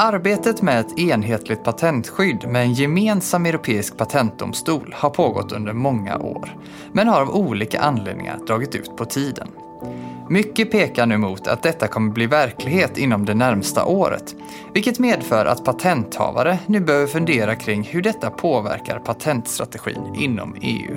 Arbetet med ett enhetligt patentskydd med en gemensam europeisk patentdomstol har pågått under många år, men har av olika anledningar dragit ut på tiden. Mycket pekar nu mot att detta kommer bli verklighet inom det närmsta året, vilket medför att patenthavare nu behöver fundera kring hur detta påverkar patentstrategin inom EU.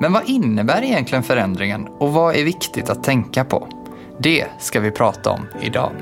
Men vad innebär egentligen förändringen och vad är viktigt att tänka på? Det ska vi prata om idag.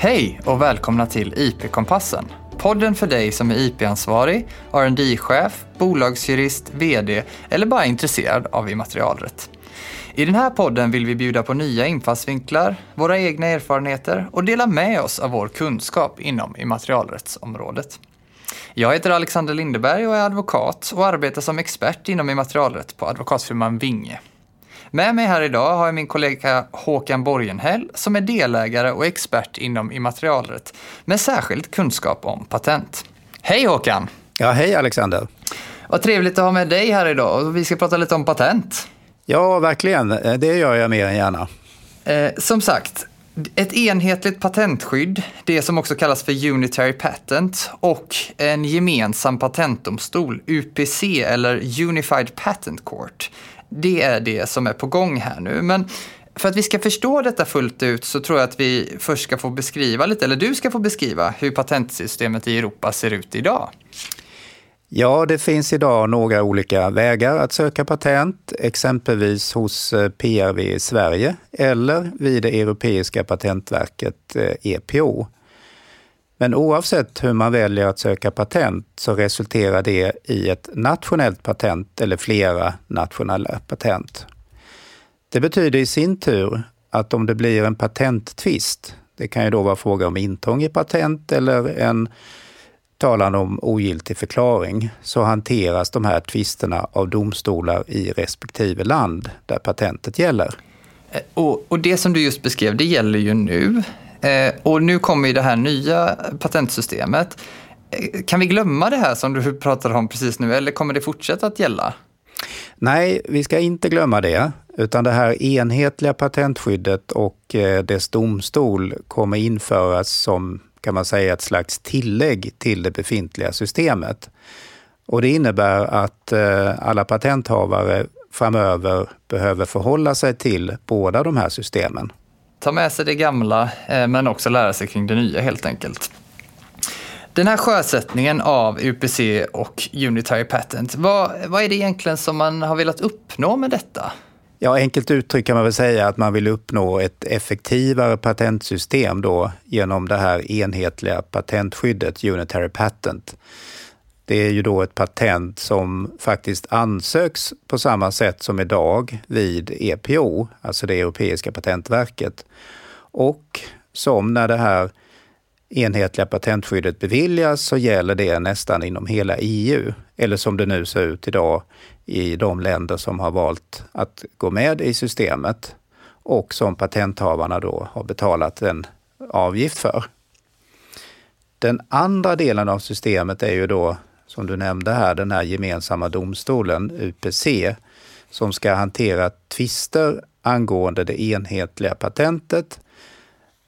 Hej och välkomna till IP-kompassen. Podden för dig som är IP-ansvarig, rd chef bolagsjurist, VD eller bara intresserad av immaterialrätt. I den här podden vill vi bjuda på nya infallsvinklar, våra egna erfarenheter och dela med oss av vår kunskap inom immaterialrättsområdet. Jag heter Alexander Lindeberg och är advokat och arbetar som expert inom immaterialrätt på advokatfirman Vinge. Med mig här idag har jag min kollega Håkan Borgenhäll som är delägare och expert inom immaterialrätt med särskild kunskap om patent. Hej Håkan! Ja, hej Alexander! Vad trevligt att ha med dig här idag vi ska prata lite om patent. Ja, verkligen. Det gör jag mer än gärna. Eh, som sagt, ett enhetligt patentskydd, det som också kallas för Unitary Patent, och en gemensam patentdomstol, UPC eller Unified Patent Court, det är det som är på gång här nu. Men för att vi ska förstå detta fullt ut så tror jag att vi först ska få beskriva lite, eller du ska få beskriva hur patentsystemet i Europa ser ut idag. Ja, det finns idag några olika vägar att söka patent, exempelvis hos eh, PRV i Sverige eller vid det europeiska patentverket eh, EPO. Men oavsett hur man väljer att söka patent så resulterar det i ett nationellt patent eller flera nationella patent. Det betyder i sin tur att om det blir en patenttvist, det kan ju då vara fråga om intrång i patent eller en talan om ogiltig förklaring så hanteras de här tvisterna av domstolar i respektive land där patentet gäller. Eh, och, och det som du just beskrev, det gäller ju nu. Eh, och nu kommer ju det här nya patentsystemet. Eh, kan vi glömma det här som du pratade om precis nu, eller kommer det fortsätta att gälla? Nej, vi ska inte glömma det, utan det här enhetliga patentskyddet och eh, dess domstol kommer införas som kan man säga ett slags tillägg till det befintliga systemet. Och det innebär att alla patenthavare framöver behöver förhålla sig till båda de här systemen. Ta med sig det gamla eh, men också lära sig kring det nya helt enkelt. Den här sjösättningen av UPC och Unitary Patent, vad, vad är det egentligen som man har velat uppnå med detta? Ja, enkelt uttryckt kan man väl säga att man vill uppnå ett effektivare patentsystem då genom det här enhetliga patentskyddet, Unitary Patent. Det är ju då ett patent som faktiskt ansöks på samma sätt som idag vid EPO, alltså det europeiska patentverket. Och som när det här enhetliga patentskyddet beviljas så gäller det nästan inom hela EU. Eller som det nu ser ut idag i de länder som har valt att gå med i systemet och som patenthavarna då har betalat en avgift för. Den andra delen av systemet är ju då, som du nämnde här, den här gemensamma domstolen, UPC, som ska hantera tvister angående det enhetliga patentet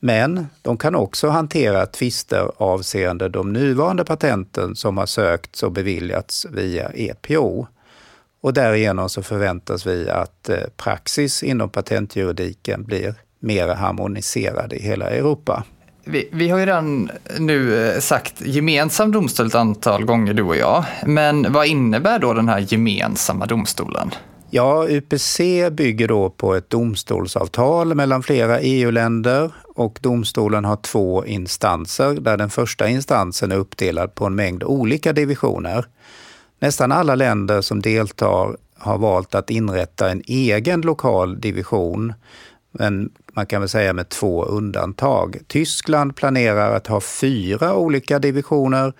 men de kan också hantera tvister avseende de nuvarande patenten som har sökts och beviljats via EPO. Och därigenom så förväntas vi att eh, praxis inom patentjuridiken blir mer harmoniserad i hela Europa. Vi, vi, har ju redan nu eh, sagt gemensam domstol ett antal gånger, du och jag. Men vad innebär då den här gemensamma domstolen? Ja, UPC bygger då på ett domstolsavtal mellan flera EU-länder och domstolen har två instanser där den första instansen är uppdelad på en mängd olika divisioner. Nästan alla länder som deltar har valt att inrätta en egen lokal division, men man kan väl säga med två undantag. Tyskland planerar att ha fyra olika divisioner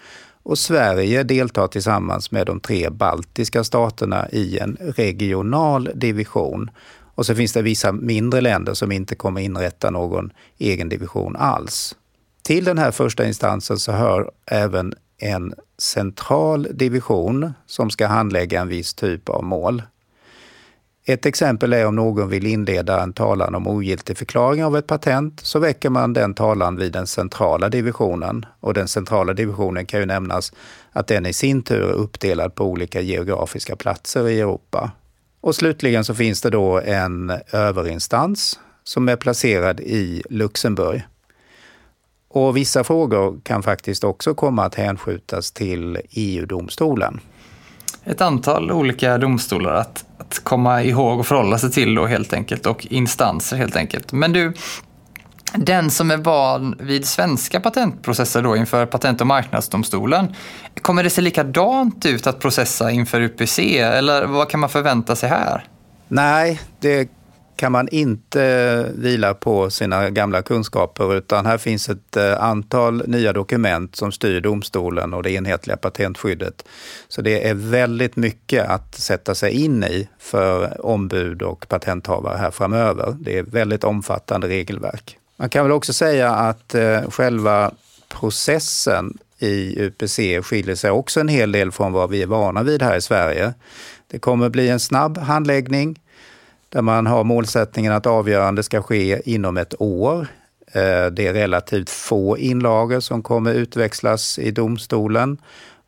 och Sverige deltar tillsammans med de tre baltiska staterna i en regional division. Och så finns det vissa mindre länder som inte kommer inrätta någon egen division alls. Till den här första instansen så hör även en central division som ska handlägga en viss typ av mål. Ett exempel är om någon vill inleda en talan om ogiltig förklaring av ett patent så väcker man den talan vid den centrala divisionen. Och den centrala divisionen kan ju nämnas att den i sin tur är uppdelad på olika geografiska platser i Europa. Och slutligen så finns det då en överinstans som är placerad i Luxemburg. Och vissa frågor kan faktiskt också komma att hänskjutas till EU-domstolen. Ett antal olika domstolar att, att komma ihåg och förhålla sig till då helt enkelt och instanser helt enkelt. Men du, den som är van vid svenska patentprocesser då inför Patent och marknadsdomstolen, kommer det se likadant ut att processa inför UPC eller vad kan man förvänta sig här? Nej, det kan man inte vila på sina gamla kunskaper utan här finns ett eh, antal nya dokument som styr domstolen och det enhetliga patentskyddet. Så det är väldigt mycket att sätta sig in i för ombud och patenthavare här framöver. Det är väldigt omfattande regelverk. Man kan väl också säga att eh, själva processen i UPC skiljer sig också en hel del från vad vi är vana vid här i Sverige. Det kommer bli en snabb handläggning där man har målsättningen att avgörande ska ske inom ett år. Eh, det är relativt få inlagor som kommer utväxlas i domstolen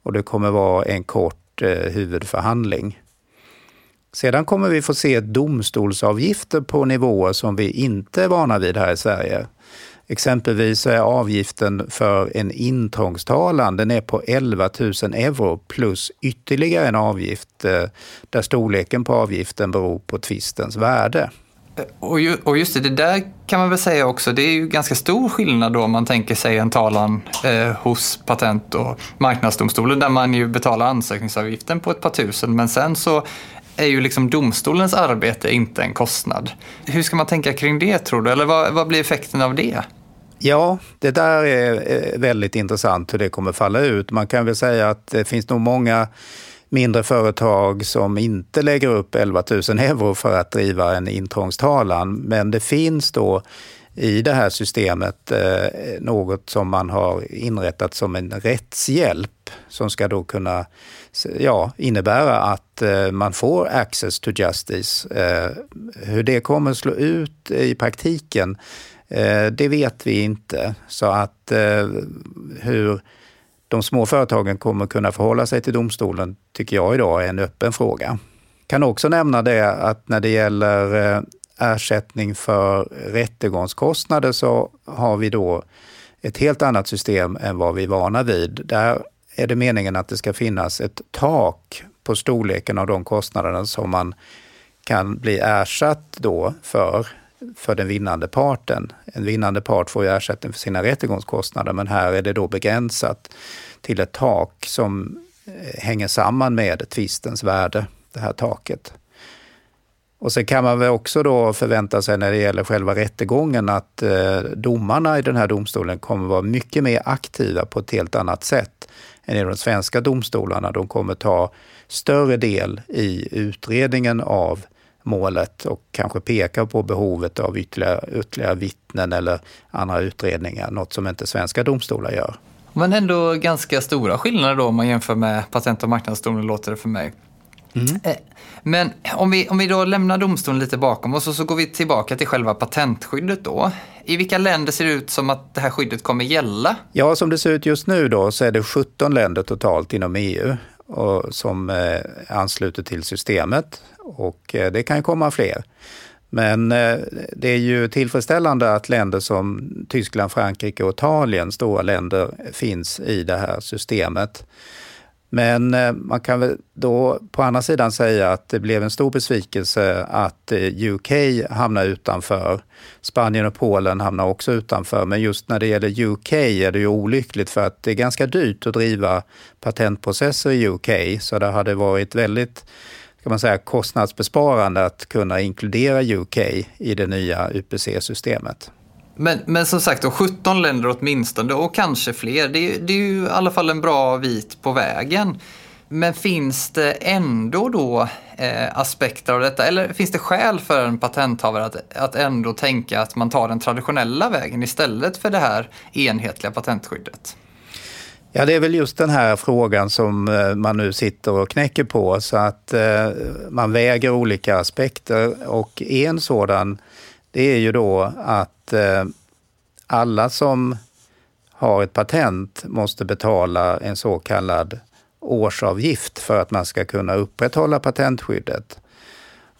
och det kommer vara en kort eh, huvudförhandling. Sedan kommer vi få se domstolsavgifter på nivåer som vi inte är vana vid här i Sverige. Exempelvis är avgiften för en intrångstalan den är på 11 000 euro plus ytterligare en avgift eh, där storleken på avgiften beror på tvistens värde. Eh, och just det, det där kan man väl säga också, det är ju ganska stor skillnad då om man tänker sig en talan eh, hos Patent och marknadsdomstolen där man ju betalar ansökningsavgiften på ett par tusen men sen så är ju liksom domstolens arbete inte en kostnad. Hur ska man tänka kring det tror du? Eller vad, vad blir effekten av det? Ja, det där är väldigt intressant hur det kommer falla ut. Man kan väl säga att det finns nog många mindre företag som inte lägger upp 11 000 euro för att driva en intrångstalan. Men det finns då i det här systemet eh, något som man har inrättat som en rättshjälp som ska då kunna ja, innebära att eh, man får access to justice. Eh, hur det kommer slå ut i praktiken Eh, det vet vi inte. Så att eh, hur de små företagen kommer kunna förhålla sig till domstolen tycker jag idag är en öppen fråga. Kan också nämna det att när det gäller eh, ersättning för rättegångskostnader så har vi då ett helt annat system än vad vi är vana vid. Där är det meningen att det ska finnas ett tak på storleken av de kostnaderna som man kan bli ersatt då för för den vinnande parten. En vinnande part får ju ersättning för sina rättegångskostnader, men här är det då begränsat till ett tak som eh, hänger samman med tvistens värde, det här taket. Och sen kan man väl också då förvänta sig när det gäller själva rättegången att eh, domarna i den här domstolen kommer vara mycket mer aktiva på ett helt annat sätt än i de svenska domstolarna. De kommer ta större del i utredningen av målet och kanske pekar på behovet av ytterligare, ytterligare vittnen eller andra utredningar, något som inte svenska domstolar gör. Men ändå ganska stora skillnader då om man jämför med Patent och marknadsdomstolen låter det för mig. Mm. Eh, men om vi, om vi då lämnar domstolen lite bakom oss och så går vi tillbaka till själva patentskyddet då. I vilka länder ser det ut som att det här skyddet kommer gälla? Ja, som det ser ut just nu då så är det 17 länder totalt inom EU och, som eh, ansluter till systemet och eh, det kan ju komma fler. Men eh, det är ju tillfredsställande att länder som Tyskland, Frankrike och Italien, stora länder, finns i det här systemet. Men eh, man kan väl då på andra sidan säga att det blev en stor besvikelse att eh, UK hamnar utanför. Spanien och Polen hamnar också utanför, men just när det gäller UK är det ju olyckligt för att det är ganska dyrt att driva patentprocesser i UK, så det hade varit väldigt kan man säga, kostnadsbesparande att kunna inkludera UK i det nya UPC-systemet. Men, men som sagt, då, 17 länder åtminstone och kanske fler. Det, det är ju i alla fall en bra bit på vägen. Men finns det ändå då eh, aspekter av detta? Eller finns det skäl för en patenthavare att, att ändå tänka att man tar den traditionella vägen istället för det här enhetliga patentskyddet? Ja, det är väl just den här frågan som eh, man nu sitter och knäcker på så att eh, man väger olika aspekter och en sådan det är ju då att eh, alla som har ett patent måste betala en så kallad årsavgift för att man ska kunna upprätthålla patentskyddet.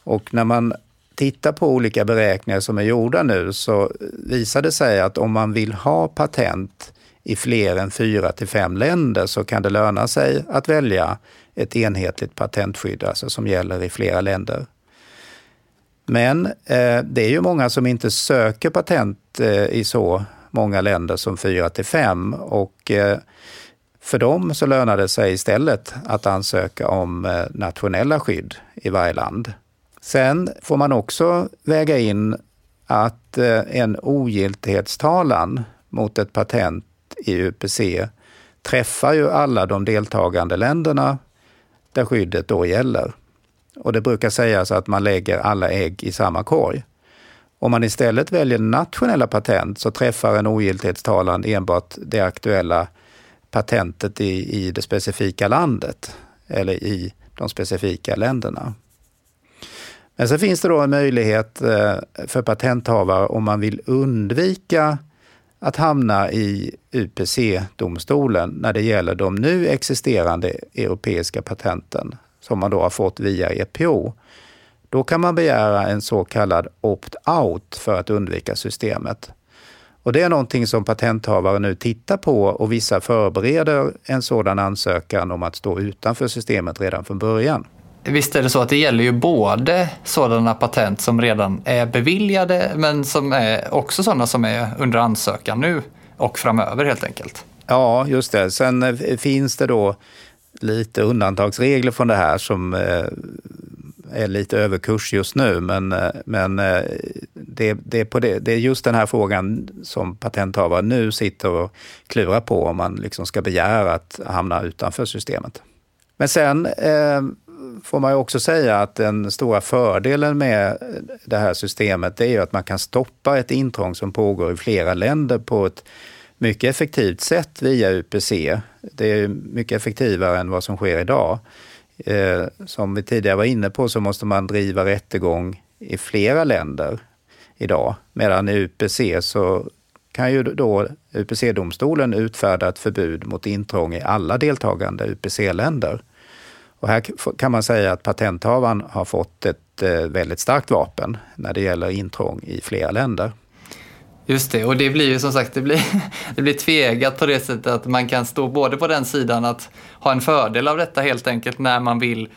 Och när man tittar på olika beräkningar som är gjorda nu så visar det sig att om man vill ha patent i fler än fyra till fem länder så kan det löna sig att välja ett enhetligt patentskydd, alltså som gäller i flera länder. Men eh, det är ju många som inte söker patent eh, i så många länder som fyra till fem och eh, för dem så lönar det sig istället att ansöka om eh, nationella skydd i varje land. Sen får man också väga in att eh, en ogiltighetstalan mot ett patent i UPC träffar ju alla de deltagande länderna där skyddet då gäller. Och det brukar sägas att man lägger alla ägg i samma korg. Om man istället väljer nationella patent så träffar en ogiltighetstalan enbart det aktuella patentet i, i det specifika landet eller i de specifika länderna. Men så finns det då en möjlighet eh, för patenthavare om man vill undvika att hamna i UPC-domstolen när det gäller de nu existerande europeiska patenten som man då har fått via EPO. Då kan man begära en så kallad opt-out för att undvika systemet. Och det är någonting som patenthavare nu tittar på och vissa förbereder en sådan ansökan om att stå utanför systemet redan från början. Visst är det så att det gäller ju både sådana patent som redan är beviljade men som är också sådana som är under ansökan nu och framöver helt enkelt. Ja, just det. Sen eh, finns det då lite undantagsregler från det här som eh, är lite överkurs just nu. Men, eh, men eh, det, det, är på det, det är just den här frågan som patenthavare nu sitter och klurar på om man liksom ska begära att hamna utanför systemet. Men sen eh, får man ju också säga att den stora fördelen med det här systemet det är ju att man kan stoppa ett intrång som pågår i flera länder på ett mycket effektivt sätt via UPC. Det är mycket effektivare än vad som sker idag. Eh, som vi tidigare var inne på så måste man driva rättegång i flera länder idag. Medan i UPC så kan ju då UPC-domstolen utfärda ett förbud mot intrång i alla deltagande UPC-länder. Och här kan man säga att patenthavaren har fått ett eh, väldigt starkt vapen när det gäller intrång i flera länder. Just det, och det blir ju som sagt det blir, det blir tvegat på det sättet att man kan stå både på den sidan att ha en fördel av detta helt enkelt när man vill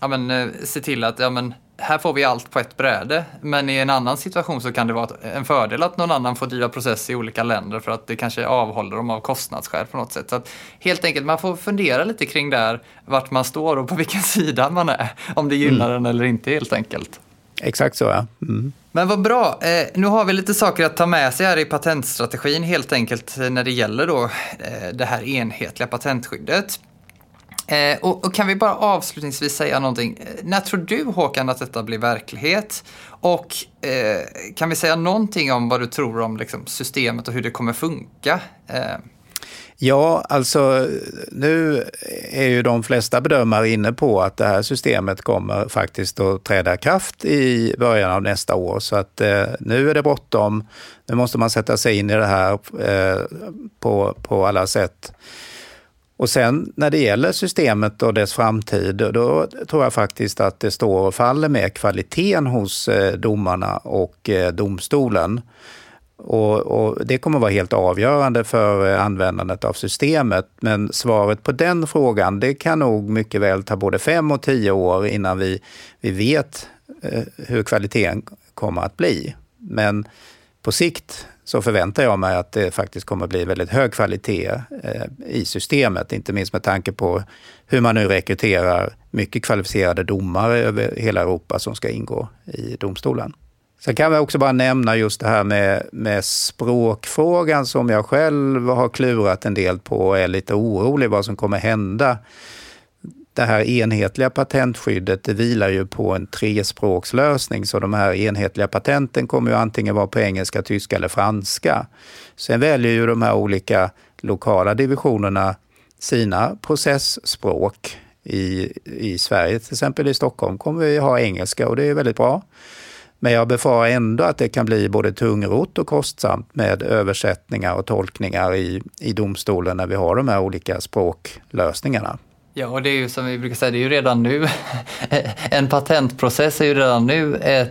ja, men, eh, se till att ja, men, här får vi allt på ett bräde. Men i en annan situation så kan det vara en fördel att någon annan får driva process i olika länder för att det kanske avhåller dem av kostnadsskäl på något sätt. Så att helt enkelt, man får fundera lite kring där vart man står och på vilken sida man är. Om det gynnar mm. en eller inte helt enkelt. Exakt så ja. Mm. Men vad bra. Eh, nu har vi lite saker att ta med sig här i patentstrategin helt enkelt när det gäller då eh, det här enhetliga patentskyddet. Eh, och, och, kan vi bara avslutningsvis säga någonting. Eh, när tror du Håkan att detta blir verklighet? Och eh, kan vi säga någonting om vad du tror om liksom, systemet och hur det kommer funka? Eh, Ja, alltså nu är ju de flesta bedömare inne på att det här systemet kommer faktiskt att träda kraft i början av nästa år. Så att eh, nu är det bråttom. Nu måste man sätta sig in i det här eh, på, på alla sätt. Och sen när det gäller systemet och dess framtid, då tror jag faktiskt att det står och faller med kvaliteten hos eh, domarna och eh, domstolen. Och, och, det kommer vara helt avgörande för eh, användandet av systemet. Men svaret på den frågan, det kan nog mycket väl ta både fem och tio år innan vi, vi vet eh, hur kvaliteten kommer att bli. Men på sikt så förväntar jag mig att det faktiskt kommer att bli väldigt hög kvalitet eh, i systemet, inte minst med tanke på hur man nu rekryterar mycket kvalificerade domare över hela Europa som ska ingå i domstolen. Sen kan vi också bara nämna just det här med, med språkfrågan som jag själv har klurat en del på och är lite orolig vad som kommer hända det här enhetliga patentskyddet det vilar ju på en trespråkslösning, så de här enhetliga patenten kommer ju antingen vara på engelska, tyska eller franska. Sen väljer ju de här olika lokala divisionerna sina processspråk. I, I Sverige, till exempel i Stockholm, kommer vi ha engelska och det är väldigt bra. Men jag befarar ändå att det kan bli både tungrot och kostsamt med översättningar och tolkningar i, i domstolen när vi har de här olika språklösningarna. Ja, och det är ju som vi brukar säga, det är ju redan nu, en patentprocess är ju redan nu eh,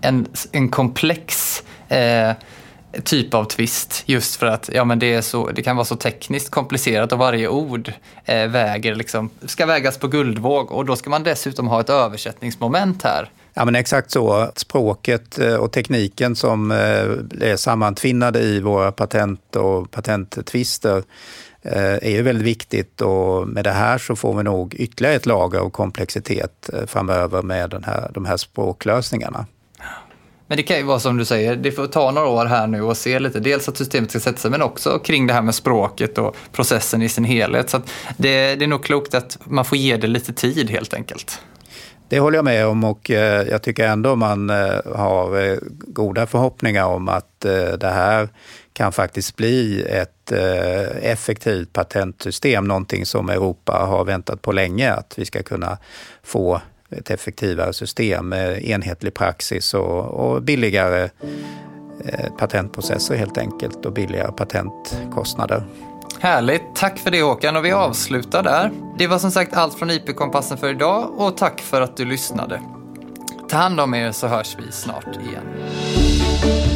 en, en komplex eh, typ av tvist. just för att ja, men det, är så, det kan vara så tekniskt komplicerat och varje ord eh, väger liksom, ska vägas på guldvåg och då ska man dessutom ha ett översättningsmoment här. Ja men exakt så. Språket eh, och tekniken som eh, är sammantvinnade i våra patent och patenttvister eh, är ju väldigt viktigt och med det här så får vi nog ytterligare ett lager av komplexitet framöver med den här, de här språklösningarna. Men det kan ju vara som du säger, det får ta några år här nu och se lite, dels att systemet ska sätta sig men också kring det här med språket och processen i sin helhet. Så det, det är nog klokt att man får ge det lite tid helt enkelt. Det håller jag med om och eh, jag tycker ändå man eh, har eh, goda förhoppningar om att det här kan faktiskt bli ett effektivt patentsystem, någonting som Europa har väntat på länge, att vi ska kunna få ett effektivare system med enhetlig praxis och, och billigare patentprocesser helt enkelt och billigare patentkostnader. Härligt, tack för det Håkan och vi avslutar där. Det var som sagt allt från IP-kompassen för idag och tack för att du lyssnade. Ta hand om er så hörs vi snart igen.